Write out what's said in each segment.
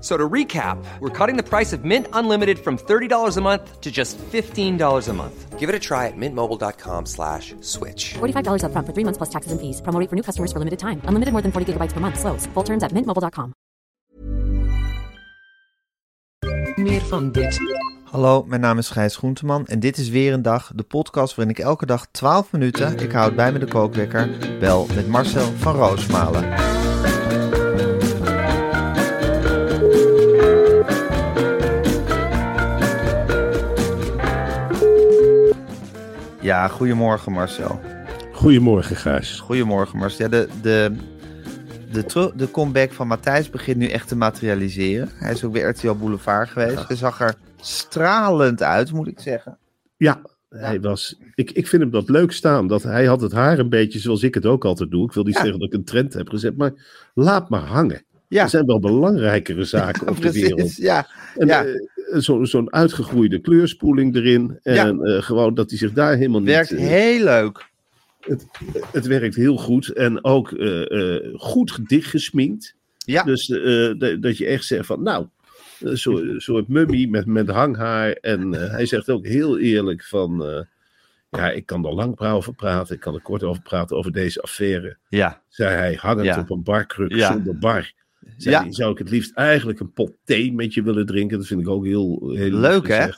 So to recap, we're cutting the price of Mint Unlimited from $30 a month to just $15 a month. Give it a try at mintmobile.com slash switch. $45 upfront for three months plus taxes and fees. Promo rate for new customers for limited time. Unlimited more than 40 gigabytes per month. Slows. Full terms at mintmobile.com. Meer van dit. Hallo, mijn naam is Gijs Groenteman en dit is weer een dag, de podcast waarin ik elke dag 12 minuten, ik houd bij me de kookwekker, bel met Marcel van Roosmalen. Ja, goedemorgen Marcel. Goedemorgen, Gijs. Goedemorgen Marcel. Ja, de, de, de, comeback van Matthijs begint nu echt te materialiseren. Hij is ook bij RTL Boulevard geweest. Hij zag er stralend uit, moet ik zeggen. Ja, hij was. Ik, ik vind hem dat leuk staan. Dat hij had het haar een beetje zoals ik het ook altijd doe. Ik wil niet Ja. zeggen dat ik een trend heb gezet, maar laat maar hangen. Ja, Er zijn wel belangrijkere zaken op de wereld. Ja, En Ja. Eh, zo- zo'n uitgegroeide kleurspoeling erin. En eh, gewoon dat hij zich daar helemaal werkt niet. eh, heel leuk. het, het werkt heel goed. En ook eh, goed dichtgesminkt. Ja. Dus dat- je echt zegt van, nou, een soort, mummy met, met hanghaar. En hij zegt ook heel eerlijk van, ja, ik kan er lang over praten. Ik kan er kort over praten over deze affaire. Ja, Zei hij, hangend Ja. op een barkruk Ja. zonder bar. Zei Ja. zou ik het liefst eigenlijk een pot thee met je willen drinken. Dat vind ik ook heel, heel Leuk, hè?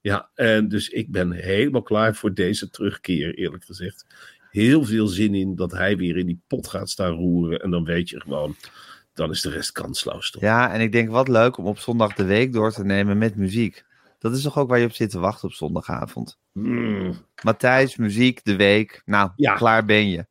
Ja, en dus ik ben helemaal klaar voor deze terugkeer, eerlijk gezegd. Heel veel zin in dat hij weer in die pot gaat staan roeren. En dan weet je gewoon, dan is de rest kansloos. Toch? ja, en ik denk wat leuk om op zondag de week door te nemen met muziek. Dat is toch ook waar je op zit te wachten op zondagavond. Mm, Matthijs, muziek, de week. Nou, Ja. klaar ben je.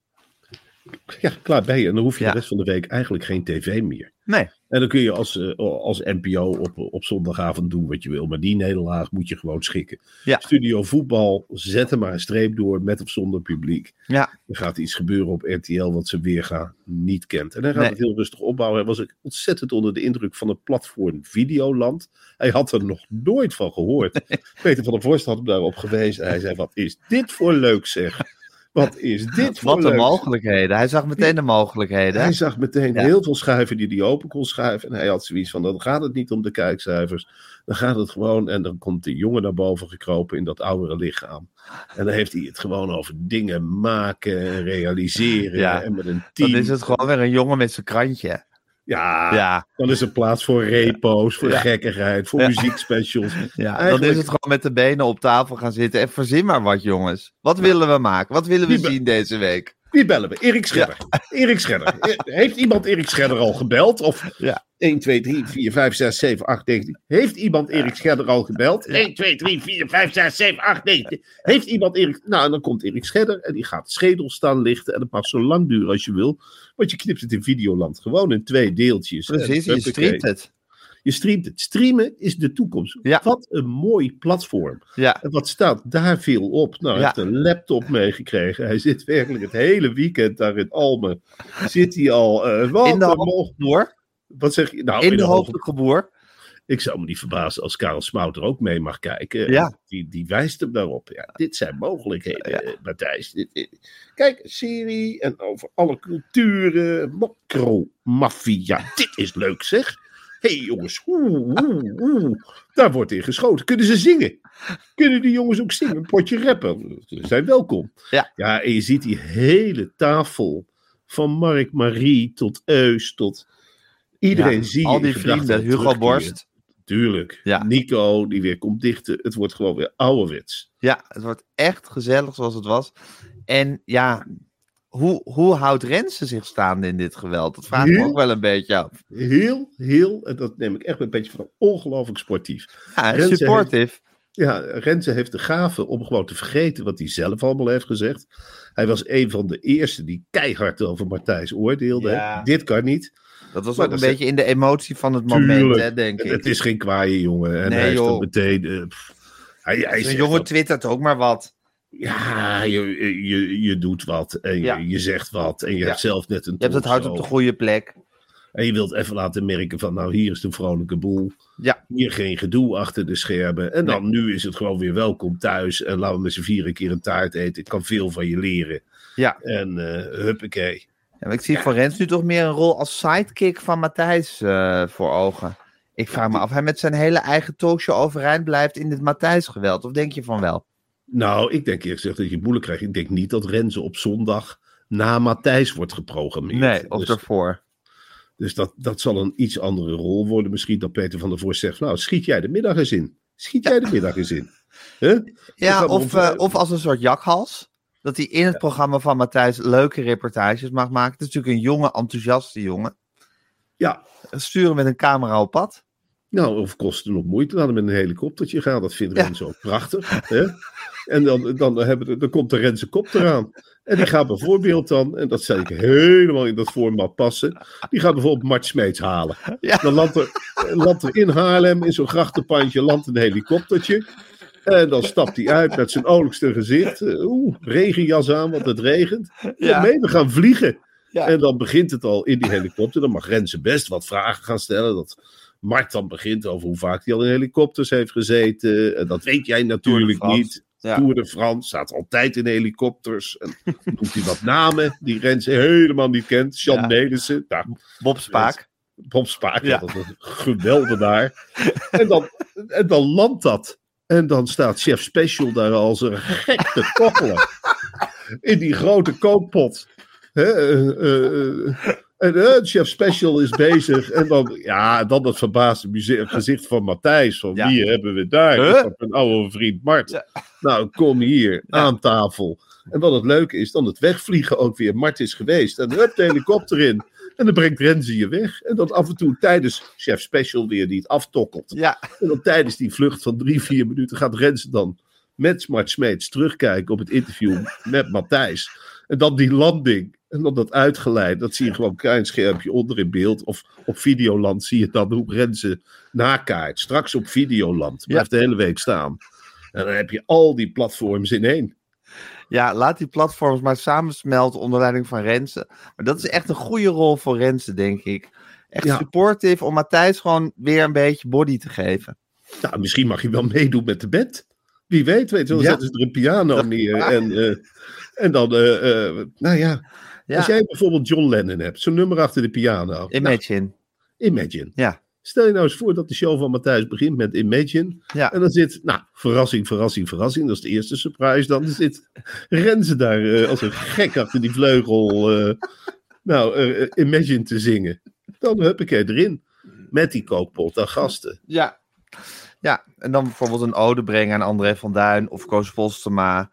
ja, klaar ben je. En dan hoef je Ja. de rest van de week eigenlijk geen tv meer. Nee, En dan kun je als, eh, als NPO op, op zondagavond doen wat je wil. Maar die nederlaag moet je gewoon schikken. Ja. Studio voetbal, zet er maar een streep door met of zonder publiek. ja, Er gaat iets gebeuren op RTL wat ze weergaan niet kent. En hij gaat Nee. het heel rustig opbouwen. Hij was ook ontzettend onder de indruk van het platform Videoland. Hij had er nog nooit van gehoord. Peter van der Vorst had hem daarop gewezen. Hij zei, wat is dit voor leuk zeg. Wat is dit voor wat de mogelijkheden. Hij zag meteen de mogelijkheden. Hij zag meteen Ja. heel veel schuiven die hij open kon schuiven. En hij had zoiets van, dan gaat het niet om de kijkcijfers. Dan gaat het gewoon, en dan komt de jongen naar boven gekropen in dat oudere lichaam. En dan heeft hij het gewoon over dingen maken en realiseren. Ja. En met een team. Dan is het gewoon weer een jongen met zijn krantje. Ja, Ja, dan is er plaats voor repo's, voor Ja. gekkigheid, voor Ja. muziekspecials. ja. dan is het gewoon met de benen op tafel gaan zitten. En verzin maar wat, jongens. Wat willen we maken? Wat willen we zien deze week? Wie bellen we? Erik Scherder. Erik Scherder. Heeft iemand Erik Scherder al gebeld? Of Ja. 1, 2, 3, 4, 5, 6, 7, 8, 9. Heeft iemand Erik Scherder al gebeld? 1, 2, 3, 4, 5, 6, 7, 8, 9. Heeft iemand Erik... Nou, en dan komt Erik Scherder en die gaat schedel staan lichten. En dat mag zo lang duren als je wil. Want je knipt het in Videoland gewoon in twee deeltjes. Precies, je streamt het. Je streamt het. Streamen is de toekomst. Ja. Wat een mooi platform. Ja, En wat staat daar veel op? Nou, hij Ja. heeft een laptop meegekregen. Hij zit werkelijk het hele weekend daar in Almen. Zit hij al. eh, wat in de hoofdgeboer. Wat zeg je? Nou, In de. Ik zou me niet verbazen als Karel Smouter ook mee mag kijken. Ja. Die, die wijst hem daarop. Ja, dit zijn mogelijkheden, eh, Matthijs. Dit- dit- Kijk, serie en over alle culturen. Macro-maffia. Dit is leuk, zeg. Hé hey, jongens, oeh, oeh, oeh. daar wordt in geschoten. Kunnen ze zingen? Kunnen die jongens ook zingen? Een potje rappen? Ze zijn welkom. Ja. ja, en je ziet die hele tafel. Van Mark Marie tot Eus tot... Iedereen Ja, zie Al die vrienden. Hugo. Borst. Tuurlijk. Ja. Nico, die weer komt dichten. Het wordt gewoon weer ouderwets. Ja, het wordt echt gezellig zoals het was. En ja, hoe, hoe houdt Rensen zich staande in dit geweld? Dat vraag ik me ook wel een beetje af. Heel, heel, en dat neem ik echt een beetje van ongelooflijk sportief. Ja, Renze supportive. Ja, Renze heeft de gave om gewoon te vergeten wat hij zelf allemaal heeft gezegd. Hij was een van de eerste die keihard over Matthijs oordeelde. Ja. Dit kan niet. Dat was Maar ook een is- beetje in de emotie van het moment, Tuurlijk. hè, denk En ik. Het is geen kwaaie jongen. En Nee, hij heeft joh. dan meteen... eh, pff, hij, hij Een jongen dat- twittert ook maar wat. Ja, je, je, je doet wat en je, Ja. je zegt wat en je Ja. hebt zelf net een Je hebt het hart op de goede plek. En je wilt even laten merken van, nou hier is de vrolijke boel. Ja. Hier geen gedoe achter de schermen. En dan nu is het gewoon weer welkom thuis. En laten we met z'n vieren een keer een taart eten. Ik kan veel van je leren. Ja. En eh huppakee. Ja, ik zie voor Rens nu toch meer een rol als sidekick van Matthijs eh, voor ogen. Ik vraag me af, hij met zijn hele eigen talkshow overeind blijft in dit Matthijs-geweld. Of denk je van wel? Nou, ik denk eerlijk gezegd dat je moeilijk krijgt. Ik denk niet dat Renze op zondag na Matthijs wordt geprogrammeerd. Nee, of dus, ervoor. dus dat, dat zal een iets andere rol worden. Misschien dat Peter van der Voort zegt, nou schiet jij de middag eens in. Schiet jij de middag eens in. Huh? Ja, of, eh, of als een soort jakhals. Dat hij in het programma van Matthijs leuke reportages mag maken. Het is natuurlijk een jonge, enthousiaste jongen. Ja, Sturen met een camera op pad. Nou, of kost het nog moeite. Laten we met een helikoptertje gaan. Dat vindt Ja. Renze ook prachtig. Hè? En dan, dan, hebben we, dan komt de Renze kop eraan. En die gaat bijvoorbeeld dan, en dat zal ik helemaal in dat format passen. Die gaat bijvoorbeeld Mart Smeets halen. Ja. Dan landt er, landt er in Haarlem, in zo'n grachtenpandje, landt een helikoptertje. En dan stapt hij uit met zijn olijkste gezicht. Eh, Oeh, regenjas aan, want het regent. Ja. Nee, we gaan vliegen. Ja. En dan begint het al in die helikopter. Dan mag Renze best wat vragen gaan stellen. Dat Mart dan begint over hoe vaak hij al in helikopters heeft gezeten. En dat weet jij natuurlijk niet. Ja. Tour de France staat altijd in helikopters. En noemt hij wat namen die Renze helemaal niet kent. Jean Ja. Nelissen. Nou, Bob Spaak. Bob Spaak, Ja. dat is een geweldenaar. en, dan, en dan landt dat. En dan staat Chef Special daar als een gek te koppelen. In die grote kookpot. Eh, eh, eh, en Chef Special is bezig. En dan, ja, dan het verbaasde gezicht van Matthijs. Van Ja. wie hebben we daar? Huh? Dat Een oude vriend Mart. Ja. Nou, kom hier, aan tafel. En wat het leuke is, dan het wegvliegen ook weer. Mart is geweest. En hup, de helikopter in. En dan brengt Renze je weg. En dan af en toe tijdens Chef Special weer die het aftokkelt. Ja, En dan tijdens die vlucht van drie, vier minuten gaat Renze dan met Smart Smeets terugkijken op het interview met Matthijs. En dan die landing. En dan dat uitgeleid. Dat zie je gewoon een klein schermpje onder in beeld. Of op Videoland zie je dan hoe Renze nakaart. Straks op Videoland. Blijft de hele week staan. En dan heb je al die platforms in één. ja, laat die platforms maar samensmelten onder leiding van Rensen. Maar dat is echt een goede rol voor Rensen, denk ik. Echt Ja. supportive om Matthijs gewoon weer een beetje body te geven. Nou, misschien mag je wel meedoen met de band. Wie weet, weet je wel. Zetten ze er een piano neer. En, eh, en dan, eh, eh, nou ja, Als jij bijvoorbeeld John Lennon hebt, zo'n nummer achter de piano. Nou, imagine. Imagine. Ja. Stel je nou eens voor dat de show van Matthijs begint met Imagine. Ja. En dan zit, nou, verrassing, verrassing, verrassing. Dat is de eerste surprise. Dan zit Renze daar als een gek achter die vleugel. nou, Imagine te zingen. Dan hup ik erin. Met die kookpot aan gasten. Ja. Ja, en dan bijvoorbeeld een ode brengen aan André van Duin of Koos Postema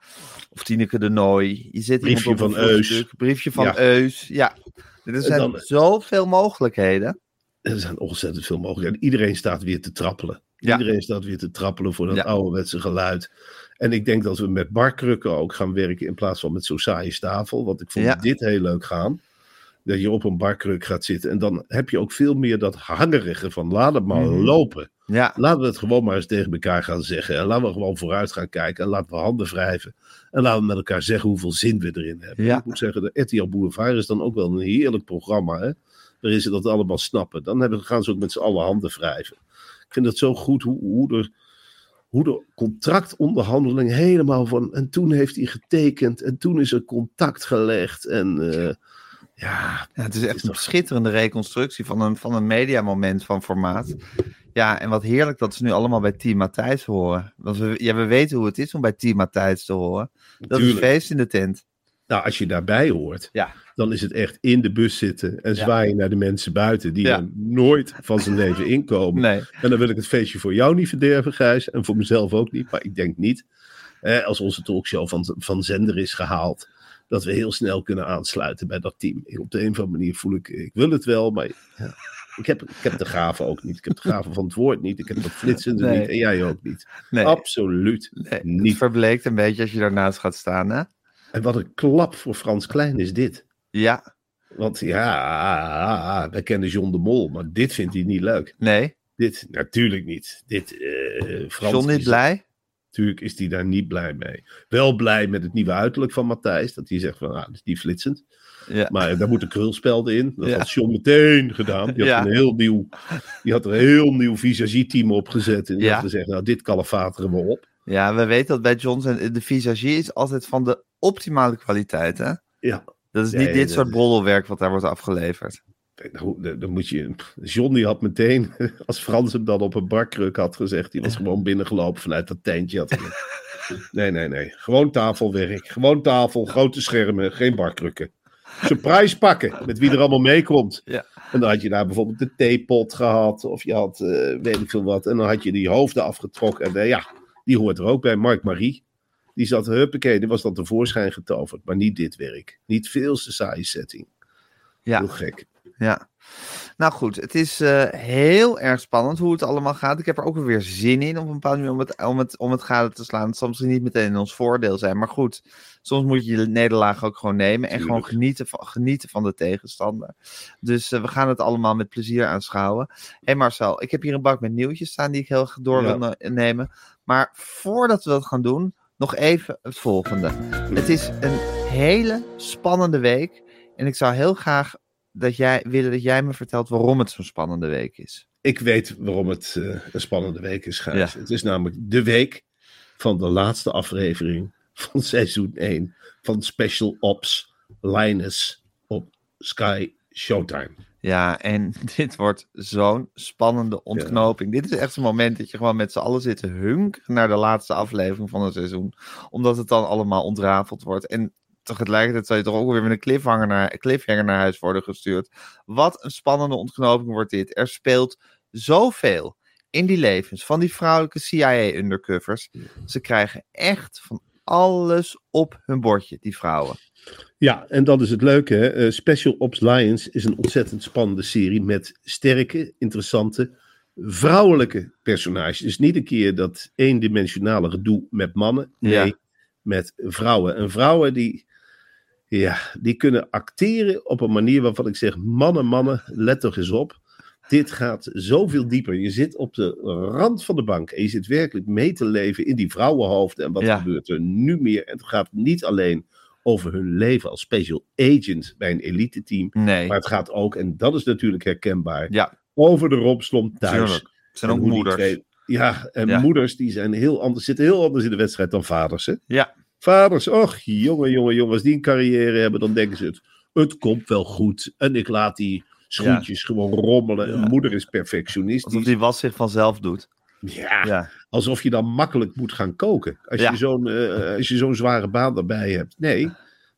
of Tineke de Nooi. Je zit Briefje van Eus. Briefje van Ja. Eus. Ja, er zijn dan- zoveel mogelijkheden. Er zijn ontzettend veel mogelijkheden. Iedereen staat weer te trappelen. Ja. Iedereen staat weer te trappelen voor dat Ja. ouderwetse geluid. En ik denk dat we met barkrukken ook gaan werken in plaats van met zo'n saaie tafel. Want ik vond Ja. dit heel leuk gaan. Dat je op een barkruk gaat zitten. En dan heb je ook veel meer dat hangerige van laat het maar Mhm. lopen. Ja, Laten we het gewoon maar eens tegen elkaar gaan zeggen. En laten we gewoon vooruit gaan kijken. En laten we handen wrijven. En laten we met elkaar zeggen hoeveel zin we erin hebben. Ja. Ik moet zeggen, de RTL Boulevard is dan ook wel een heerlijk programma. Hè? Waarin ze dat allemaal snappen. Dan hebben, gaan ze ook met z'n allen handen wrijven. Ik vind het zo goed hoe, hoe, er, hoe de contractonderhandeling helemaal van... En toen heeft hij getekend. En toen is er contact gelegd. En eh, ja, Ja, het is echt is een toch- schitterende reconstructie van een, van een mediamoment van formaat. Ja, en wat heerlijk dat ze nu allemaal bij Team Matthijs horen. Want we, ja, we weten hoe het is om bij Team Matthijs te horen. Dat Tuurlijk. is feest in de tent. Nou, als je daarbij hoort, Ja. dan is het echt in de bus zitten en Ja. zwaaien naar de mensen buiten die Ja. er nooit van zijn leven inkomen. Nee. En dan wil ik het feestje voor jou niet verderven, Gijs, en voor mezelf ook niet, maar ik denk niet. Eh, als onze talkshow van, van zender is gehaald, dat we heel snel kunnen aansluiten bij dat team. Op de een of andere manier voel ik, ik wil het wel, maar ja, ik, heb, ik heb de gave ook niet. Ik heb de gave van het woord niet. Ik heb dat flitsende Nee. niet. En jij ook niet. Nee, Absoluut nee, het niet. verbleekt een beetje als je daarnaast gaat staan, hè? En wat een klap voor Frans Klein is dit. Ja, Want ja, wij kennen John de Mol, maar dit vindt hij niet leuk. nee. Dit natuurlijk niet. Dit, eh Frans John niet is- blij? Natuurlijk is hij daar niet blij mee. Wel blij met het nieuwe uiterlijk van Matthijs. Dat hij zegt van, ah, dat is niet flitsend. Ja. Maar daar moeten krulspelden in. Dat Ja. had John meteen gedaan. Die had, een heel nieuw, die had er een heel nieuw visagie-team opgezet. En die had gezegd, nou, dit kalefateren we op. Ja, we weten dat bij John zijn, de visagie is altijd van de optimale kwaliteit, hè? Ja, Dat is Nee, niet dit soort broddelwerk wat daar wordt afgeleverd. dan, dan- moet je... John die had meteen, als Frans hem dan op een barkruk had gezegd, die was gewoon binnengelopen vanuit dat tentje. Had nee, nee, nee. Gewoon tafelwerk. Gewoon tafel, grote schermen, geen barkrukken. Surprise pakken, met wie er allemaal meekomt. Ja. En dan had je daar bijvoorbeeld de theepot gehad, of je had eh, weet ik veel wat. En dan had je die hoofden afgetrokken. En eh, ja, die hoort er ook bij. Mark Marie, die zat, huppakee, die was dan tevoorschijn getoverd. Maar niet dit werk. Niet veel te saaie setting. Ja. Heel gek. Ja. Nou goed, het is eh, heel erg spannend hoe het allemaal gaat. Ik heb er ook weer zin in op een bepaalde manier om het, om het, om het gade te slaan. Het zal misschien niet meteen in ons voordeel zijn. Maar goed, soms moet je je nederlaag ook gewoon nemen. En gewoon genieten van, genieten van de tegenstander. Dus eh, we gaan het allemaal met plezier aanschouwen. Hé hey Marcel, ik heb hier een bak met nieuwtjes staan die ik heel door Ja. wil ne- nemen. Maar voordat we dat gaan doen, nog even het volgende. Het is een hele spannende week. En ik zou heel graag dat jij, willen dat jij me vertelt waarom het zo'n spannende week is. Ik weet waarom het eh, een spannende week is, Gijs. Ja. Het is namelijk de week van de laatste aflevering van seizoen 1 van Special Ops Linus op Sky Showtime. Ja, en dit wordt zo'n spannende ontknoping. Dit is echt zo'n moment dat je gewoon met z'n allen zit te hunkeren naar de laatste aflevering van het seizoen. Omdat het dan allemaal ontrafeld wordt. En tegelijkertijd zal je toch ook weer met een cliffhanger naar, cliffhanger naar huis worden gestuurd. Wat een spannende ontknoping wordt dit. Er speelt zoveel in die levens van die vrouwelijke CIA-undercovers. Ze krijgen echt van alles op hun bordje, die vrouwen. Ja, en dat is het leuke. Hè? Eh, Special Ops Lions is een ontzettend spannende serie met sterke, interessante, vrouwelijke personages. Dus niet een keer dat eendimensionale gedoe met mannen. Nee, Ja. met vrouwen. En vrouwen die, ja, die kunnen acteren op een manier waarvan ik zeg: mannen, mannen, let toch eens op. Dit gaat zoveel dieper. Je zit op de rand van de bank en je zit werkelijk mee te leven in die vrouwenhoofden. En wat Ja. gebeurt er nu meer? En het gaat niet alleen over hun leven als special agent bij een elite team. Nee, Maar het gaat ook, en dat is natuurlijk herkenbaar, ja, over de romslomp thuis. Het zijn En ook moeders. twee- ja, en Ja. moeders die zijn heel anders, zitten heel anders in de wedstrijd dan vaders. Hè? Ja, Vaders, och, jongen, jongen, jongen, als die een carrière hebben, dan denken ze het. Het komt wel goed. En ik laat die schoentjes gewoon rommelen. Ja. Moeder is alsof perfectionistisch. die was zich vanzelf doet. Ja, Ja, alsof je dan makkelijk moet gaan koken. Als je zo'n eh, als je zo'n zware baan erbij hebt. Nee,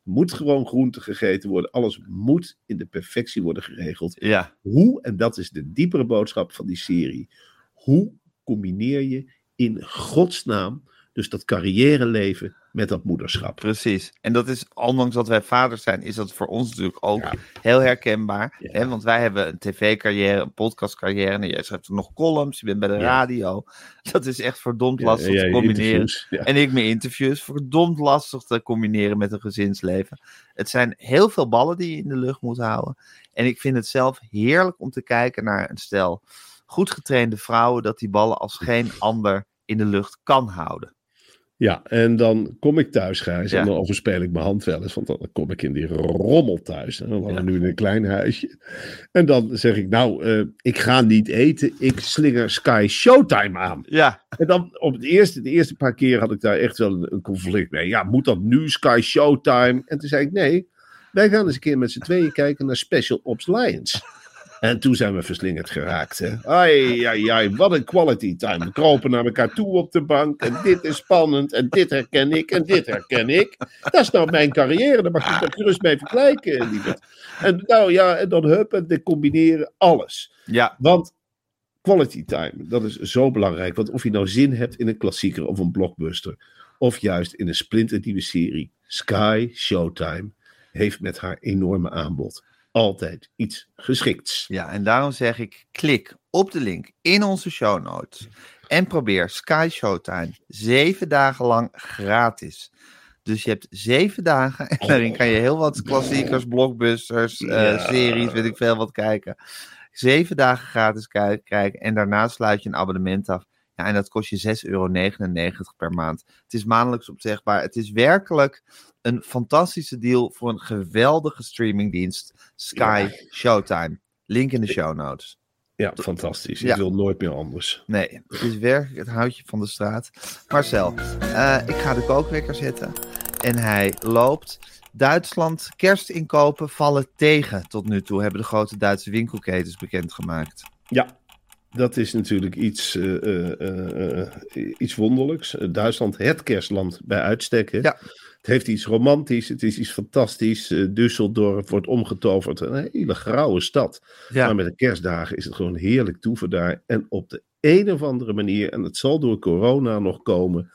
moet gewoon groente gegeten worden. Alles moet in de perfectie worden geregeld. ja, Hoe, en dat is de diepere boodschap van die serie, hoe combineer je in godsnaam dus dat carrière leven met dat moederschap? precies. En dat is, ondanks dat wij vaders zijn, is dat voor ons natuurlijk ook Ja. heel herkenbaar. Ja. Hè? Want wij hebben een tv-carrière, een podcast-carrière. En jij schrijft nog columns, je bent bij de Ja. radio. Dat is echt verdomd lastig te combineren. En ik mijn interviews, verdomd lastig te combineren met een gezinsleven. Het zijn heel veel ballen die je in de lucht moet houden. En ik vind het zelf heerlijk om te kijken naar een stel goed getrainde vrouwen, dat die ballen als geen ander in de lucht kan houden. Ja, en dan kom ik thuis, Gijs, Ja. en dan overspeel ik mijn hand wel eens, want dan kom ik in die rommel thuis. En we wonen Ja. nu in een klein huisje. En dan zeg ik, nou, eh, ik ga niet eten, ik slinger Sky Showtime aan. Ja, En dan op het eerste, de eerste paar keer had ik daar echt wel een, een conflict mee. Ja, moet dat nu Sky Showtime? En toen zei ik, nee, wij gaan eens een keer met z'n tweeën kijken naar Special Ops Lions. En toen zijn we verslingerd geraakt. Hè. Ai, ai, ai, wat een quality time. We kropen naar elkaar toe op de bank. En dit is spannend. En dit herken ik. En dit herken ik. Dat is nou mijn carrière. Daar mag je toch gerust mee vergelijken, lieverd. En nou ja, en dan hup, en dan combineren alles. ja, Want quality time, dat is zo belangrijk. Want of je nou zin hebt in een klassieker of een blockbuster, of juist in een splinternieuwe serie, Sky Showtime heeft met haar enorme aanbod altijd iets geschikts. Ja, en daarom zeg ik, klik op de link in onze show notes en probeer Sky Showtime zeven dagen lang gratis. Dus je hebt zeven dagen en daarin kan je heel wat klassiekers, blockbusters, eh, series, weet ik veel wat kijken. Zeven dagen gratis ki- kijken en daarna sluit je een abonnement af. Ja, en dat kost je 6,99 euro per maand. Het is maandelijks opzegbaar. Het is werkelijk een fantastische deal voor een geweldige streamingdienst. Sky Showtime. Link in de show notes. Ja, fantastisch. Ja. Ik wil nooit meer anders. Nee, het is werkelijk het houtje van de straat. Marcel, eh, ik ga de kookwekker zetten. En hij loopt. Duitsland, kerstinkopen vallen tegen tot nu toe, hebben de grote Duitse winkelketens bekendgemaakt. Ja, dat is natuurlijk iets, eh, eh, eh, iets wonderlijks. Duitsland, het kerstland bij uitstek. hè. Ja. Het heeft iets romantisch, het is iets fantastisch. Düsseldorf wordt omgetoverd. Een hele grauwe stad. Ja, Maar met de kerstdagen is het gewoon heerlijk toeven daar. En op de een of andere manier, en het zal door corona nog komen,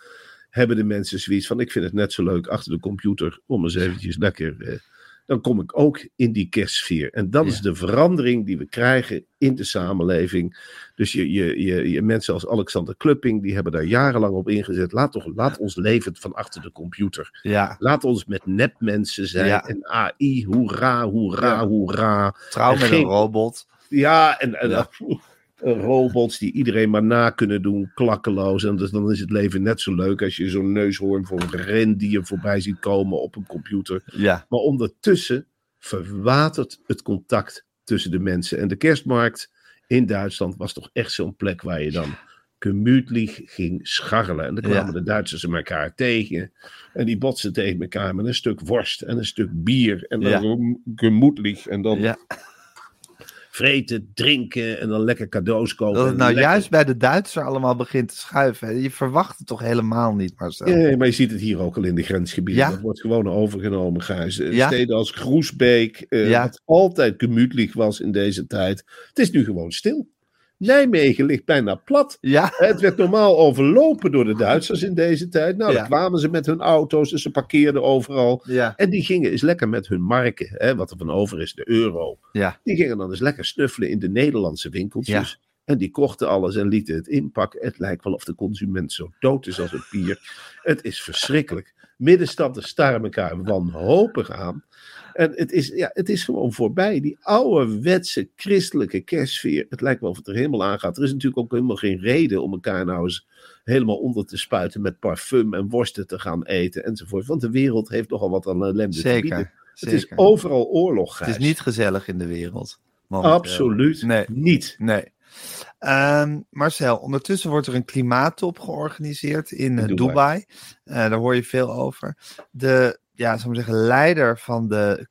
hebben de mensen zoiets van: ik vind het net zo leuk achter de computer om eens eventjes lekker. Dan kom ik ook in die kerstsfeer. En dat is de verandering die we krijgen in de samenleving. Dus je, je, je, je mensen als Alexander Klupping, die hebben daar jarenlang op ingezet. Laat, toch, laat ons leven van achter de computer. ja. Laat ons met nepmensen zijn. Ja. En AI, hoera, hoera, hoera. trouw En met geen- een robot. Ja, en, en Ja. eh, robots die iedereen maar na kunnen doen, klakkeloos. En dus dan is het leven net zo leuk als je zo'n neushoorn voor een rendier voorbij ziet komen op een computer. Ja, Maar ondertussen verwatert het contact tussen de mensen. En de kerstmarkt in Duitsland was toch echt zo'n plek waar je dan gemütlich ging scharrelen. En dan kwamen Ja. de Duitsers elkaar tegen. En die botsen tegen elkaar met een stuk worst en een stuk bier. En dan Ja. En dan ja. Vreten, drinken en dan lekker cadeaus kopen. Dat het nou lekker- juist bij de Duitser allemaal begint te schuiven. hè. Je verwacht het toch helemaal niet, Marcel? Ja, maar je ziet het hier ook al in de grensgebieden. Ja. Dat wordt gewoon overgenomen, Gijs. Eh, Ja. Steden als Groesbeek, Ja. wat altijd gemütlich was in deze tijd. Het is nu gewoon stil. Nijmegen ligt bijna plat. Ja, Het werd normaal overlopen door de Duitsers in deze tijd. Nou, Ja. dan kwamen ze met hun auto's en ze parkeerden overal. ja, En die gingen eens lekker met hun marken, hè, wat er van over is, de euro. ja. Die gingen dan eens lekker snuffelen in de Nederlandse winkeltjes. En die kochten alles en lieten het inpakken. Het lijkt wel of de consument zo dood is als een pier. Het is verschrikkelijk. Middenstanden staren elkaar wanhopig aan. En het is, ja, het is gewoon voorbij. Die ouderwetse christelijke kerstsfeer. Het lijkt wel of het er helemaal aangaat. Er is natuurlijk ook helemaal geen reden om elkaar nou eens helemaal onder te spuiten met parfum en worsten te gaan eten enzovoort. Want de wereld heeft nogal wat aan ellende te bieden. Zeker. Het is overal oorlog, Het is niet gezellig in de wereld. momenteel. Absoluut Nee. niet. Nee. Ehm, Marcel, ondertussen wordt er een klimaattop georganiseerd in, eh, In Dubai. Dubai. Eh, daar hoor je veel over. De, ja, zal ik zeggen, leider van de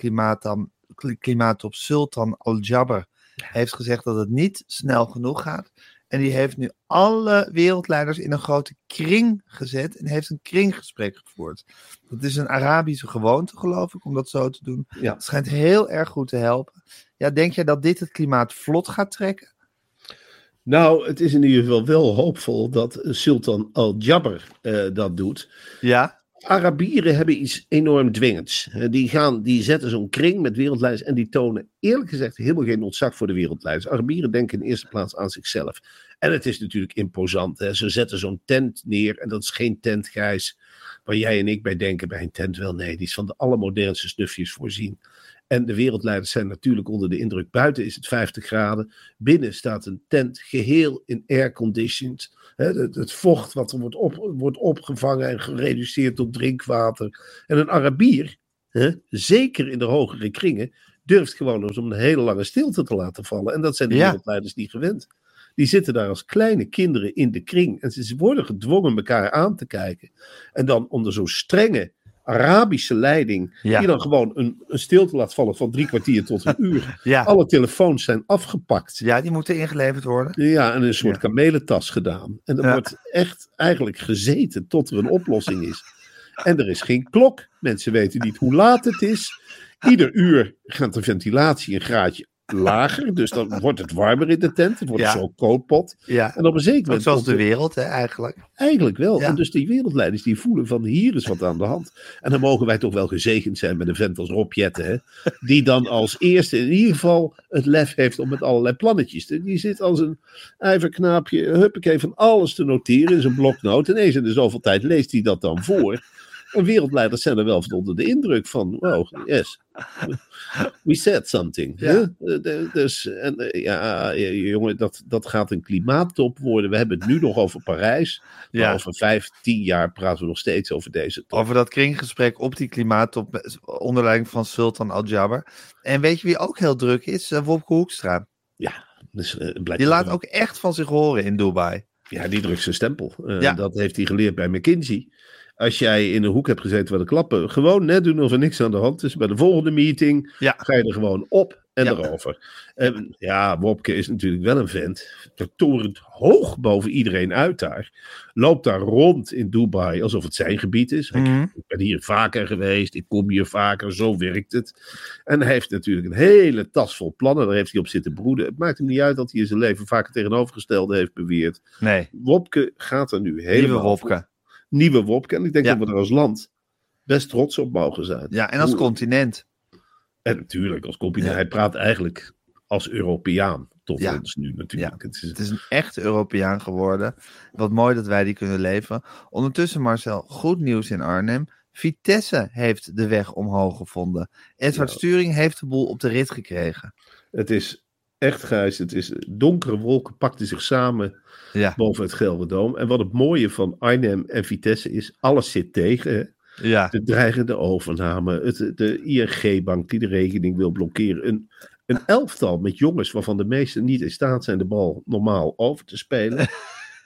klimaattop, Sultan Al-Jaber, heeft gezegd dat het niet snel genoeg gaat. En die heeft nu alle wereldleiders in een grote kring gezet en heeft een kringgesprek gevoerd. Dat is een Arabische gewoonte, geloof ik, om dat zo te doen. Ja. Het schijnt heel erg goed te helpen. Ja, denk jij dat dit het klimaat vlot gaat trekken? Nou, het is in ieder geval wel hoopvol dat Sultan Al-Jaber eh, dat doet. Ja, Arabieren hebben iets enorm dwingends. Die, gaan, die zetten zo'n kring met wereldleiders en die tonen eerlijk gezegd helemaal geen ontzag voor de wereldleiders. Arabieren denken in eerste plaats aan zichzelf. En het is natuurlijk imposant. Hè? Ze zetten zo'n tent neer en dat is geen tent, Gijs, waar jij en ik bij denken bij een tent. Wel nee, die is van de allermodernste snufjes voorzien. En de wereldleiders zijn natuurlijk onder de indruk. Buiten is het 50 graden. Binnen staat een tent geheel in air-conditioned. Het, het vocht wat er wordt, op, wordt opgevangen en gereduceerd tot drinkwater. En een Arabier, hè, zeker in de hogere kringen, durft gewoon eens om een hele lange stilte te laten vallen. En dat zijn de Ja. wereldleiders niet gewend. Die zitten daar als kleine kinderen in de kring. En ze worden gedwongen elkaar aan te kijken. En dan onder zo'n strenge Arabische leiding. Ja. Die dan gewoon een, een stilte laat vallen van drie kwartier tot een uur. ja. Alle telefoons zijn afgepakt. ja, die moeten ingeleverd worden. Ja, en een soort Ja. kamelentas gedaan. En er wordt echt eigenlijk gezeten tot er een oplossing is. En er is geen klok. Mensen weten niet hoe laat het is. Ieder uur gaat de ventilatie een graadje lager. Dus dan wordt het warmer in de tent. Het wordt Ja. zo'n. Ja, En op een zeker moment... zoals de er- wereld, hè, eigenlijk. Eigenlijk wel. Ja. En dus die wereldleiders die voelen van hier is wat aan de hand. En dan mogen wij toch wel gezegend zijn met een vent als Rob Jetten. Hè? Die dan als eerste in ieder geval het lef heeft om met allerlei plannetjes. te- Die zit als een ijverknaapje, huppakee, van alles te noteren in zijn bloknoot. En eens in de zoveel tijd leest hij dat dan voor. En wereldleiders zijn er wel van onder de indruk van, wow, yes. We said something. Ja. hè? Eh, Dus, en, eh, ja, eh, jongen, dat, dat gaat een klimaattop worden. We hebben het nu nog over Parijs. Maar Ja. over vijf, tien jaar praten we nog steeds over deze top. Over dat kringgesprek op die klimaattop onder leiding van Sultan Al-Jaber. En weet je wie ook heel druk is? Wopke Hoekstra. Dus, eh, blijkt Die laat wel- ook echt van zich horen in Dubai. Ja, die drukt zijn stempel. Ja. Dat heeft hij geleerd bij McKinsey. Als jij in een hoek hebt gezeten waar de klappen, gewoon net doen of er niks aan de hand is. Bij de volgende meeting Ja. ga je er gewoon op en Ja. erover. En ja, Wopke is natuurlijk wel een vent. Torent hoog boven iedereen uit daar. Loopt daar rond in Dubai alsof het zijn gebied is. Mhm. Ik ben hier vaker geweest, ik kom hier vaker, zo werkt het. En hij heeft natuurlijk een hele tas vol plannen, daar heeft hij op zitten broeden. Het maakt hem niet uit dat hij in zijn leven vaak het tegenovergestelde heeft beweerd. Nee, Wopke gaat er nu helemaal lieve Wopke. Nieuwe Wopke. En ik denk Ja. dat we er als land best trots op mogen zijn. Ja, en als Hoe- continent. En natuurlijk, als continent. Hij praat eigenlijk als Europeaan tot Ja. ons nu natuurlijk. Het is, Het is een echte Europeaan geworden. Wat mooi dat wij die kunnen leven. Ondertussen, Marcel, goed nieuws in Arnhem. Vitesse heeft de weg omhoog gevonden. Edward Ja. Sturing heeft de boel op de rit gekregen. het is echt grijs. Het is donkere wolken pakten zich samen Ja, boven het Gelderdoom. En wat het mooie van Arnhem en Vitesse is, alles zit tegen. ja, De dreigende overname, het, de ING-bank die de rekening wil blokkeren. Een, een elftal met jongens waarvan de meesten niet in staat zijn de bal normaal over te spelen.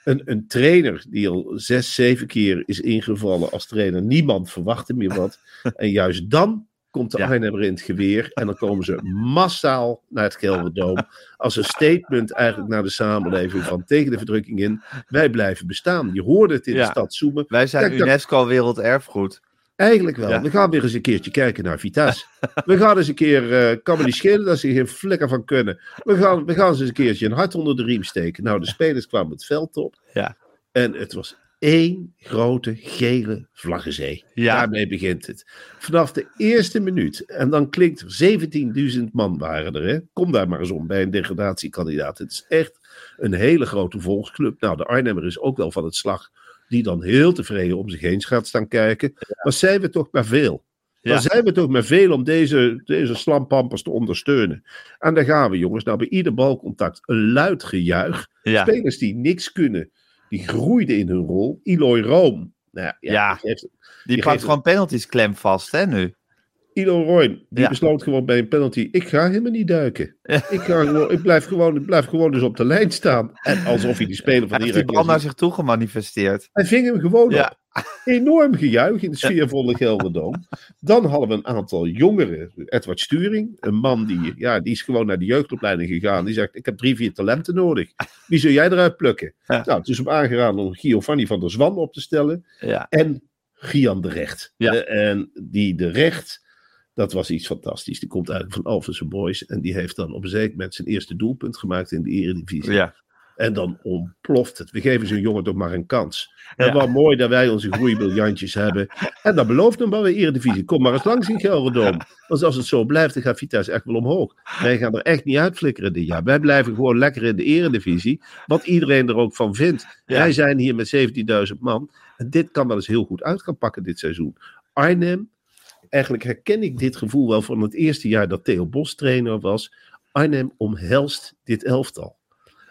Een, een trainer die al zes, zeven keer is ingevallen als trainer. Niemand verwachtte meer wat. En juist dan komt de Ja. Arnhemmer in het geweer. En dan komen ze massaal naar het Gelderdoom. Als een statement eigenlijk naar de samenleving van tegen de verdrukking in. Wij blijven bestaan. Je hoorde het in Ja. de stad Zoemen. wij zijn Kijk, dat- UNESCO Werelderfgoed. Eigenlijk wel. Ja. We gaan weer eens een keertje kijken naar Vitesse. we gaan eens een keer, eh kan me niet schelen dat ze geen flikker van kunnen. We gaan, we gaan ze eens een keertje een hart onder de riem steken. Nou, de spelers kwamen het veld op. Ja. En het was één grote gele vlaggenzee. Ja. Daarmee begint het. Vanaf de eerste minuut. En dan klinkt er 17.000 man waren er. Hè? Kom daar maar eens om bij een degradatiekandidaat. Het is echt een hele grote volksclub. Nou, de Arnhemmer is ook wel van het slag. Die dan heel tevreden om zich heen gaat staan kijken. Maar zijn we toch maar veel. Ja. Dan zijn we toch maar veel om deze, deze slampampers te ondersteunen. En daar gaan we, jongens. Nou, bij ieder balcontact een luid gejuich. Ja, Spelers die niks kunnen, die groeiden in hun rol. Eloy Room. Nou ja, Ja. die die pakt gewoon penalties klem vast, hè, nu. Eloy Roy, die Ja. besloot gewoon bij een penalty: ik ga helemaal niet duiken. Ik, ga gewoon, ik, blijf gewoon, ik blijf gewoon dus op de lijn staan. En alsof hij die speler van Hij heeft die naar zich toe gemanifesteerd. Hij ving hem gewoon Ja. op. Enorm gejuich in de sfeervolle Gelderdoom. Dan hadden we een aantal jongeren. Edward Sturing, een man die, ja, die is gewoon naar de jeugdopleiding gegaan. Die zegt, ik heb drie, vier talenten nodig. Wie zul jij eruit plukken? Nou, het is hem aangeraden om Giovanni van der Zwan op te stellen. Ja, En Gian de Recht. Eh, en die de Recht, dat was iets fantastisch. Die komt eigenlijk van Alphense Boys. En die heeft dan op een zeker moment zijn eerste doelpunt gemaakt in de Eredivisie. ja. En dan ontploft het. We geven zo'n jongen toch maar een kans. En Ja. wat mooi dat wij onze groeibriljantjes hebben. En dat belooft hem wel weer Eredivisie. Kom maar eens langs in Gelderdoom. Want als het zo blijft, dan gaat Vitesse echt wel omhoog. Wij gaan er echt niet uitflikkeren dit jaar. Wij blijven gewoon lekker in de Eredivisie. Wat iedereen er ook van vindt. Ja. Wij zijn hier met 17.000 man. En dit kan wel eens heel goed uit gaan pakken dit seizoen. Arnhem, eigenlijk herken ik dit gevoel wel van het eerste jaar dat Theo Bos trainer was. Arnhem omhelst dit elftal.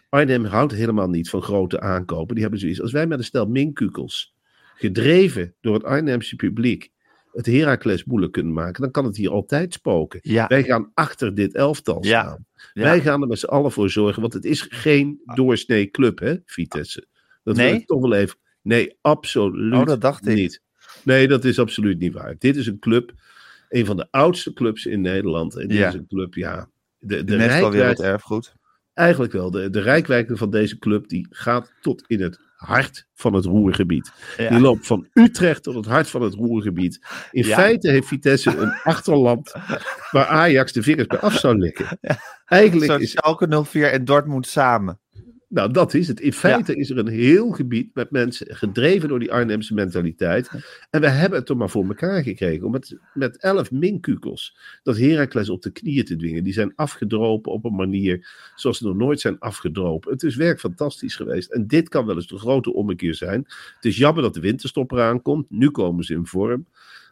Arnhem houdt helemaal niet van grote aankopen. Die hebben zoiets. Als wij met een stel minkukels, gedreven door het Arnhemse publiek, het Heracles moeilijk kunnen maken, dan kan het hier altijd spoken. Ja. Wij gaan achter dit elftal Ja. staan. Ja. Wij gaan er met z'n allen voor zorgen, want het is geen doorsnee club, hè, Vitesse. Dat Nee? wil ik toch wel even. Nee, absoluut Oh, dat dacht ik. Nee, dat is absoluut niet waar. Dit is een club, een van de oudste clubs in Nederland. En dit Ja. is een club, ja. De, de, rijkwijde- Werelderfgoed. Eigenlijk wel. De, de rijkwijde van deze club die gaat tot in het hart van het Roergebied. Ja. Die loopt van Utrecht tot het hart van het Roergebied. In Ja. feite heeft Vitesse een achterland waar Ajax de vingers bij af zou likken. Eigenlijk is Schalke 04 en Dortmund samen. Nou, dat is het. In feite is er een heel gebied met mensen gedreven door die Arnhemse mentaliteit. En we hebben het toch maar voor elkaar gekregen om met, met elf minkukels dat Heracles op de knieën te dwingen. Die zijn afgedropen op een manier zoals ze nog nooit zijn afgedropen. Het is werk fantastisch geweest. En dit kan wel eens de grote ommekeer zijn. Het is jammer dat de winterstop eraan komt. Nu komen ze in vorm.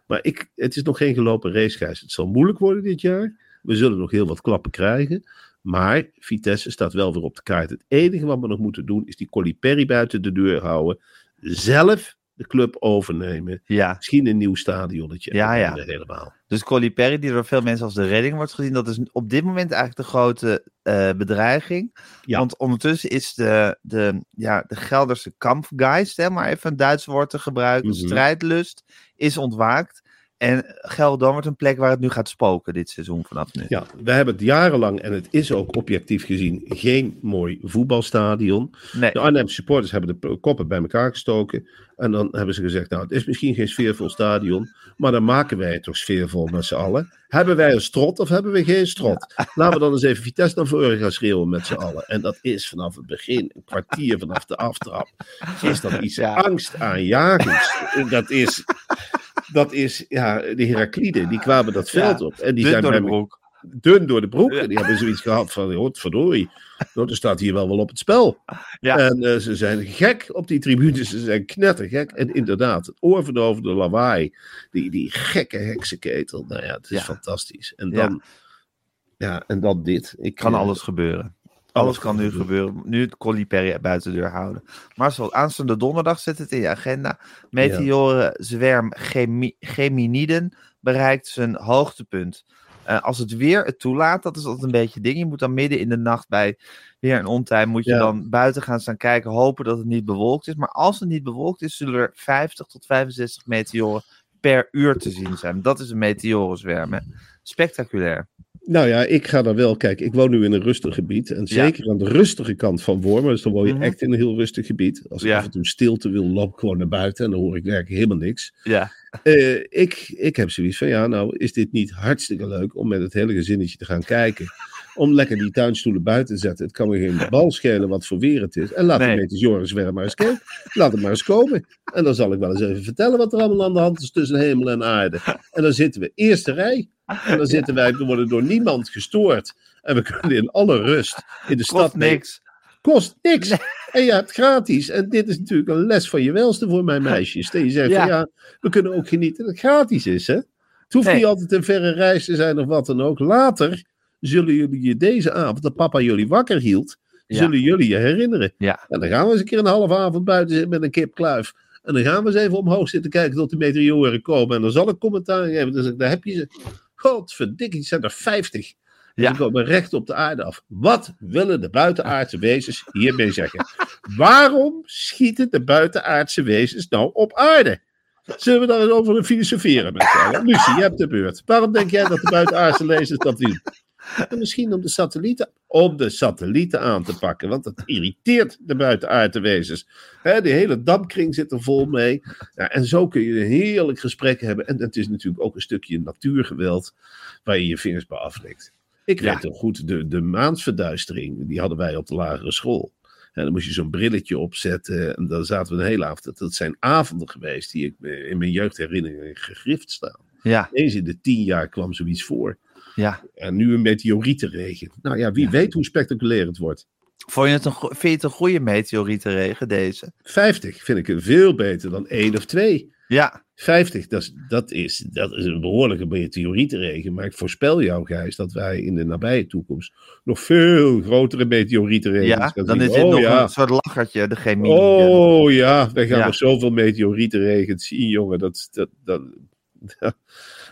Maar ik, het is nog geen gelopen race. Het zal moeilijk worden dit jaar. We zullen nog heel wat klappen krijgen. Maar Vitesse staat wel weer op de kaart. Het enige wat we nog moeten doen is die Colli buiten de deur houden. Zelf de club overnemen. Ja. Misschien een nieuw stadionnetje. Ja, ja. Helemaal. Dus Colli Perry, die door veel mensen als de redding wordt gezien, dat is op dit moment eigenlijk de grote eh, bedreiging. Ja. Want ondertussen is de, de, ja, de Gelderse kampgeist, hè, maar even een Duits woord te gebruiken, Mhm. strijdlust, is ontwaakt. En Gelderdoom wordt een plek waar het nu gaat spoken dit seizoen vanaf nu. Ja, we hebben het jarenlang, en het is ook objectief gezien, geen mooi voetbalstadion. Nee, De Arnhem supporters hebben de koppen bij elkaar gestoken. En dan hebben ze gezegd, nou, het is misschien geen sfeervol stadion, maar dan maken wij het toch sfeervol met z'n allen. Hebben wij een strot of hebben we geen strot? Laten we dan eens even Vitesse naar voren gaan schreeuwen met z'n allen. En dat is vanaf het begin, een kwartier vanaf de aftrap, is dat iets Ja. angstaanjagends. Dat is, dat is, ja, de Herakliden, die kwamen dat veld Ja, op. En die dun zijn door de broek. dun door de broek. En die hebben zoiets gehad van, hoort verdorie, nou, er staat hier wel wel op het spel. Ja. En eh, ze zijn gek op die tribunes, ze zijn knettergek. En inderdaad, het oorverdovende lawaai, die, die gekke heksenketel, nou ja, het is Ja. fantastisch. En dan, ja. en dan dit. Ik, Kan eh, alles gebeuren. Alles kan nu gebeuren. Nu het Colli Perry buiten de deur houden. Marcel, aanstaande donderdag zet het in je agenda. Meteorenzwerm Gemi- Geminiden bereikt zijn hoogtepunt. Eh, als het weer het toelaat, dat is altijd een beetje ding. Je moet dan midden in de nacht bij weer een ontime, moet je Ja. dan buiten gaan staan kijken, hopen dat het niet bewolkt is. Maar als het niet bewolkt is, zullen er 50 tot 65 meteoren per uur te zien zijn. Dat is een meteorenzwerm. Hè? Spectaculair. Nou ja, ik ga daar wel kijken. Ik woon nu in een rustig gebied. En zeker aan de rustige kant van Wormen. Dus dan woon je Mhm. echt in een heel rustig gebied. Als ik Ja. af en toe stilte wil, loop ik gewoon naar buiten. En dan hoor ik werkelijk helemaal niks. Ja, Eh, ik, ik heb zoiets van, ja, nou is dit niet hartstikke leuk om met het hele gezinnetje te gaan kijken. Om lekker die tuinstoelen buiten te zetten. Het kan me geen bal schelen wat voor weer het is. En laat Nee. de meteorenzwerm maar eens kijken. Laat het maar eens komen. En dan zal ik wel eens even vertellen wat er allemaal aan de hand is tussen hemel en aarde. En dan zitten we eerste rij. En dan zitten wij, we worden door niemand gestoord. En we kunnen in alle rust in de stad kost niks. Kost niks. En je hebt gratis. En dit is natuurlijk een les van je welste voor mijn meisjes. Dat je zegt Ja. van ja, we kunnen ook genieten dat het gratis is. Hè? Het hoeft Nee. niet altijd een verre reis te zijn of wat dan ook. Later zullen jullie je deze avond, dat papa jullie wakker hield, Ja. zullen jullie je herinneren. Ja. En dan gaan we eens een keer een halve avond buiten zitten met een kip kluif. En dan gaan we eens even omhoog zitten kijken tot de meteoren komen. En dan zal ik commentaar geven. Dan zeg ik, daar heb je ze. Godverdikkie, zijn er 50. En Ja. Die komen recht op de aarde af. Wat willen de buitenaardse wezens hiermee zeggen? Waarom schieten de buitenaardse wezens nou op aarde? Zullen we daar eens over filosoferen met allen? Lucie, je hebt de beurt. Waarom denk jij dat de buitenaardse lezers dat doen? En misschien om de satellieten, om de satellieten aan te pakken, want dat irriteert de buitenaardse wezens. Hè, die hele dampkring zit er vol mee. Ja, en zo kun je een heerlijk gesprek hebben. En het is natuurlijk ook een stukje natuurgeweld waar je je vingers bij aflegt. Ik Ja. weet nog goed, de, de maansverduistering, die hadden wij op de lagere school. En dan moest je zo'n brilletje opzetten. En dan zaten we een hele avond. Dat zijn avonden geweest die ik in mijn jeugdherinneringen gegrift staan. Ja, Eens in de tien jaar kwam zoiets voor. Ja. En nu een meteorietenregen. Nou ja, wie weet hoe spectaculair het wordt. Vond je het een, vind je het een goede meteorietenregen, deze? 50 vind ik veel beter dan één of twee. Ja, 50, dat is, dat, is, dat is een behoorlijke meteorietenregen. Maar ik voorspel jou, Gijs, dat wij in de nabije toekomst nog veel grotere meteorietenregens ja gaan dan is dit oh, nog ja. een soort lachertje, de chemie. Oh ja, wij gaan Ja. nog zoveel meteorietenregens zien, jongen. Dat, dat, dat,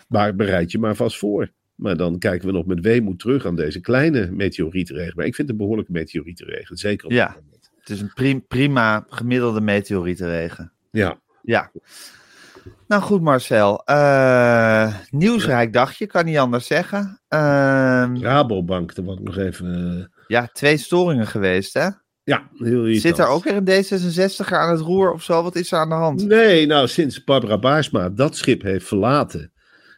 maar bereid je maar vast voor. Maar dan kijken we nog met weemoed terug aan deze kleine meteorietenregen. Maar ik vind het een behoorlijke meteorietenregen. Zeker op Ja. dit moment. Het is een prim- prima gemiddelde meteorietenregen. Ja. Ja. Nou goed, Marcel. Eh, nieuwsrijk dagje, kan niet anders zeggen. Ehm, Rabobank, daar word ik nog even... eh, ja, twee storingen geweest, hè? Ja, heel irritant. Zit er ook weer een D66er aan het roer of zo? Wat is er aan de hand? Nee, nou, sinds Barbara Baarsma dat schip heeft verlaten,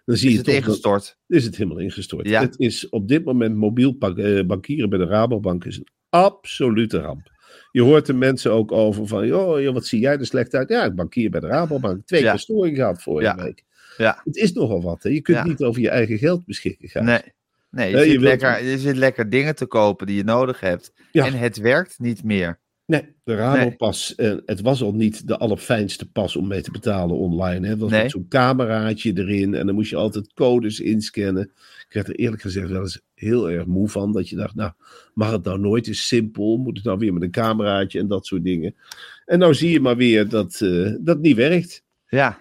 dan zie Is je het toch dat- ingestort? is het helemaal ingestort. Ja. Het is op dit moment mobiel eh, bankieren bij de Rabobank is een absolute ramp. Je hoort de mensen ook over van, joh, joh, wat zie jij er slecht uit? Ja, ik bankier bij de Rabobank. Twee Ja. keer storing gehad vorige Ja. week. Ja. Het is nogal wat. Hè? Je kunt Ja. niet over je eigen geld beschikken gaan. Nee. Nee, je, Nee, je zit wilt- lekker, je zit lekker dingen te kopen die je nodig hebt. Ja. En het werkt niet meer. Nee, de Rabopas, eh, het was al niet de allerfijnste pas om mee te betalen online. Hè? Het was Nee. met zo'n cameraatje erin en dan moest je altijd codes inscannen. Ik werd er eerlijk gezegd wel eens heel erg moe van. Dat je dacht, nou, mag het nou nooit eens simpel? Moet het nou weer met een cameraatje en dat soort dingen? En nou zie je maar weer dat eh, dat niet werkt. Ja,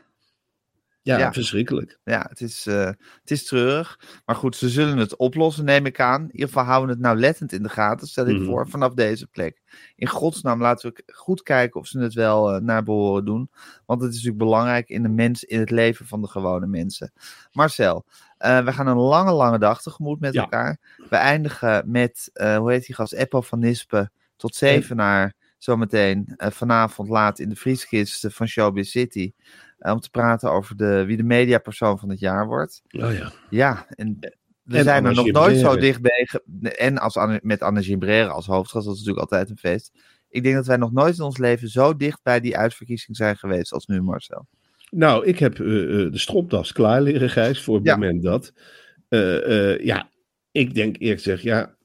Ja, Ja. verschrikkelijk. ja het, is, eh, het is treurig. Maar goed, ze zullen het oplossen, neem ik aan. In ieder geval houden we het nauwlettend in de gaten, stel ik Mhm. voor, vanaf deze plek. In godsnaam laten we goed kijken of ze het wel eh, naar behoren doen. Want het is natuurlijk belangrijk in, de mens, in het leven van de gewone mensen. Marcel, eh, we gaan een lange, lange dag tegemoet met Ja. elkaar. We eindigen met, hoe heet die gast, Eppo van Nispen tot Zevenaar. Zometeen vanavond laat in de vrieskist van Showbiz City. Eh, om te praten over de, wie de mediapersoon van het jaar wordt. Oh ja. Ja, en we En zijn er nog nooit zo dichtbij. ge- En als, Anne- met Anne Gimbrere als hoofdgast, dat is natuurlijk altijd een feest. Ik denk dat wij nog nooit in ons leven zo dicht bij die uitverkiezing zijn geweest als nu, Marcel. Nou, ik heb eh, eh, de stropdas klaar liggen, Gijs, voor het Ja. moment dat. Eh, ja, ik denk eerlijk gezegd, ja,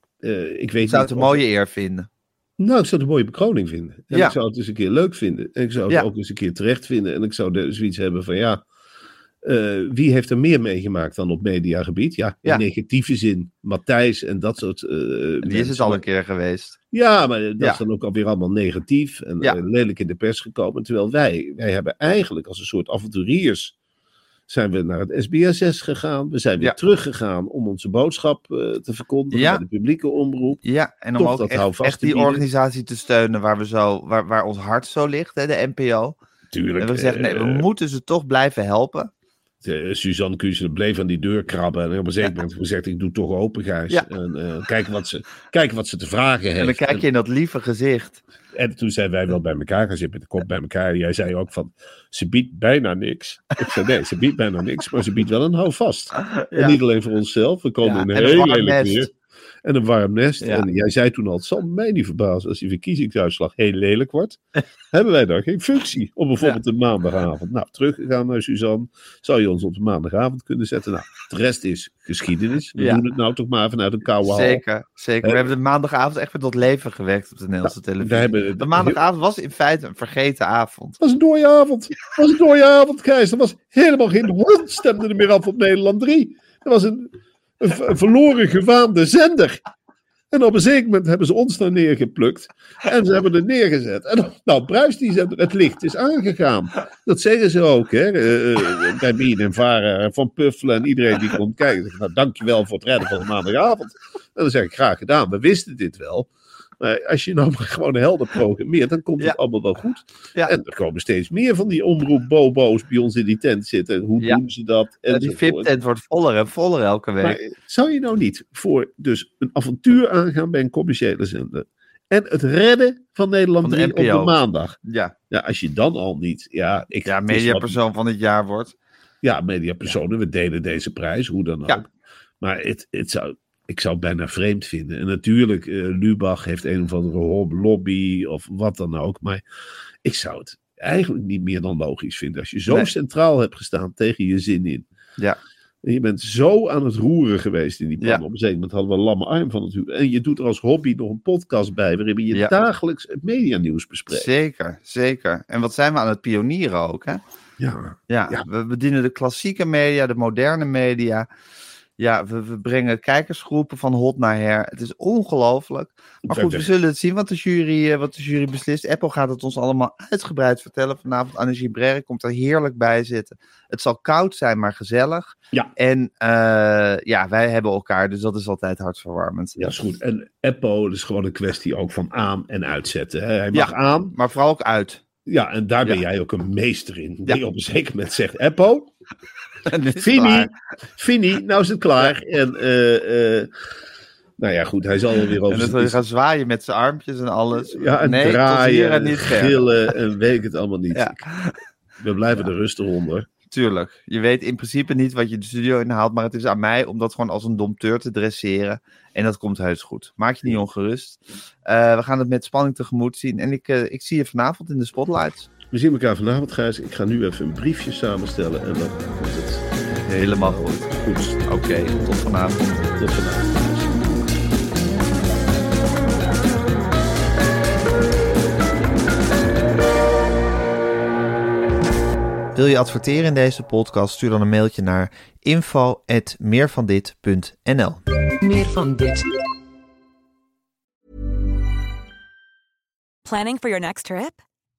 ik weet zou niet het een mooie eer vinden. Nou, ik zou het een mooie bekroning vinden. En Ja. ik zou het eens een keer leuk vinden. En ik zou het Ja. ook eens een keer terecht vinden. En ik zou de, zoiets hebben van ja. eh, wie heeft er meer meegemaakt dan op mediagebied? Ja, Ja. in negatieve zin. Matthijs en dat soort. eh Die is het al een keer geweest. Ja, maar dat Ja. is dan ook alweer allemaal negatief en Ja. eh, lelijk in de pers gekomen. Terwijl wij, wij hebben eigenlijk als een soort avonturiers zijn we naar het SBSS gegaan. We zijn weer Ja. teruggegaan om onze boodschap eh, te verkondigen Ja. bij de publieke omroep. Ja, en om Toch ook echt, die bieden. organisatie te steunen waar, we zo, waar, waar ons hart zo ligt, hè, de NPO. Tuurlijk. En we zeggen, nee, we eh, moeten ze toch blijven helpen. eh, Suzanne Kuzen bleef aan die deur krabben. En op een zeker moment gezegd, ik doe toch open, Gijs. Ja. En kijken, wat ze, kijken wat ze te vragen heeft. En dan kijk je in dat lieve gezicht. En, en toen zijn wij wel bij elkaar gaan zitten, met de kop bij elkaar. Jij zei ook van, ze biedt bijna niks. Ik zei, nee, ze biedt bijna niks, maar ze biedt wel een houvast. En niet alleen voor onszelf, we komen en een heel warm lelijk weer. En een warm nest. Ja. En jij zei toen al, het zal mij niet verbazen als die verkiezingsuitslag heel lelijk wordt. Hebben wij dan geen functie op bijvoorbeeld een maandagavond? Nou, teruggegaan naar Suzanne. Zou je ons op de maandagavond kunnen zetten? Nou, de rest is geschiedenis. We doen het nou toch maar vanuit een koude hal. Zeker, zeker. We hebben de maandagavond echt weer tot leven gewekt op de Nederlandse televisie. We De maandagavond was in feite een vergeten avond. Het was een dooie avond. Het was een dooie avond, Gijs. Er was helemaal geen hond stemde er meer af op Nederland 3. Er was een, een, verloren gewaande zender. En op een zeker moment hebben ze ons daar neergeplukt. En ze hebben er neergezet. En nou, bruist die zender. Het licht is aangegaan. Dat zeggen ze ook, hè. eh, bij Bien en Vara, Van Puffelen en iedereen die komt kijken. Zeg, nou, dankjewel voor het redden van de maandagavond. En dan zeg ik, graag gedaan. We wisten dit wel. Maar als je nou maar gewoon helder programmeert, dan komt Ja. het allemaal wel goed. Ja. En er komen steeds meer van die omroep-bobo's bij ons in die tent zitten. Hoe Ja. doen ze dat? En die. VIP-tent wordt voller en voller elke week. Maar zou je nou niet voor dus een avontuur aangaan bij een commerciële zender? En het redden van Nederland Van de 3 op de maandag. ja, Ja, als je dan al niet. Ja, ik, ja wat- mediapersoon van het jaar wordt. ja, mediapersonen. We delen deze prijs, hoe dan ook. Maar het, het zou, ik zou het bijna vreemd vinden. En natuurlijk, eh, Lubach heeft een of andere lobby of wat dan ook. Maar ik zou het eigenlijk niet meer dan logisch vinden. Als je zo Nee. centraal hebt gestaan tegen je zin in. Ja. En je bent zo aan het roeren geweest in die plan. Ja. Op een zeker moment hadden we een lamme arm van het huur. En je doet er als hobby nog een podcast bij. Waarin je Ja. dagelijks het medianieuws bespreekt. Zeker, zeker. En wat zijn we aan het pionieren ook, hè? Ja. Ja, Ja. we bedienen de klassieke media, de moderne media. Ja, we, we brengen kijkersgroepen van hot naar her. Het is ongelooflijk. Maar goed, we zullen het zien wat de jury, eh, wat de jury beslist. Apple gaat het ons allemaal uitgebreid vertellen vanavond. Anne Gibrere komt er heerlijk bij zitten. Het zal koud zijn, maar gezellig. Ja. En eh, ja, wij hebben elkaar, dus dat is altijd hartverwarmend. Ja, is goed. En dat is gewoon een kwestie ook van aan- en uitzetten. Hè. Hij mag Ja. aan. Maar vooral ook uit. Ja, en daar ben Ja. jij ook een meester in. Ja. Die op een zeker moment zegt, is Fini. Fini, nou is het klaar. En eh, eh, Nou ja, goed, hij zal wel weer En over je gaan zwaaien met zijn armpjes en alles. Ja, en nee, draaien, en en niet gillen en weet ik het allemaal niet. Ja. We blijven er rustig onder. Tuurlijk. Je weet in principe niet wat je de studio inhaalt, maar het is aan mij om dat gewoon als een domteur te dresseren. En dat komt heus goed. Maak je niet ongerust. Eh, we gaan het met spanning tegemoet zien. En ik, eh, ik zie je vanavond in de spotlights. We zien elkaar vanavond, Gijs. Ik ga nu even een briefje samenstellen en dan komt het Helemaal goed. goed. Oké, tot vanavond. Tot vanavond. Wil je adverteren in deze podcast? Stuur dan een mailtje naar info.meervandit.nl Meer van dit. Planning for your next trip?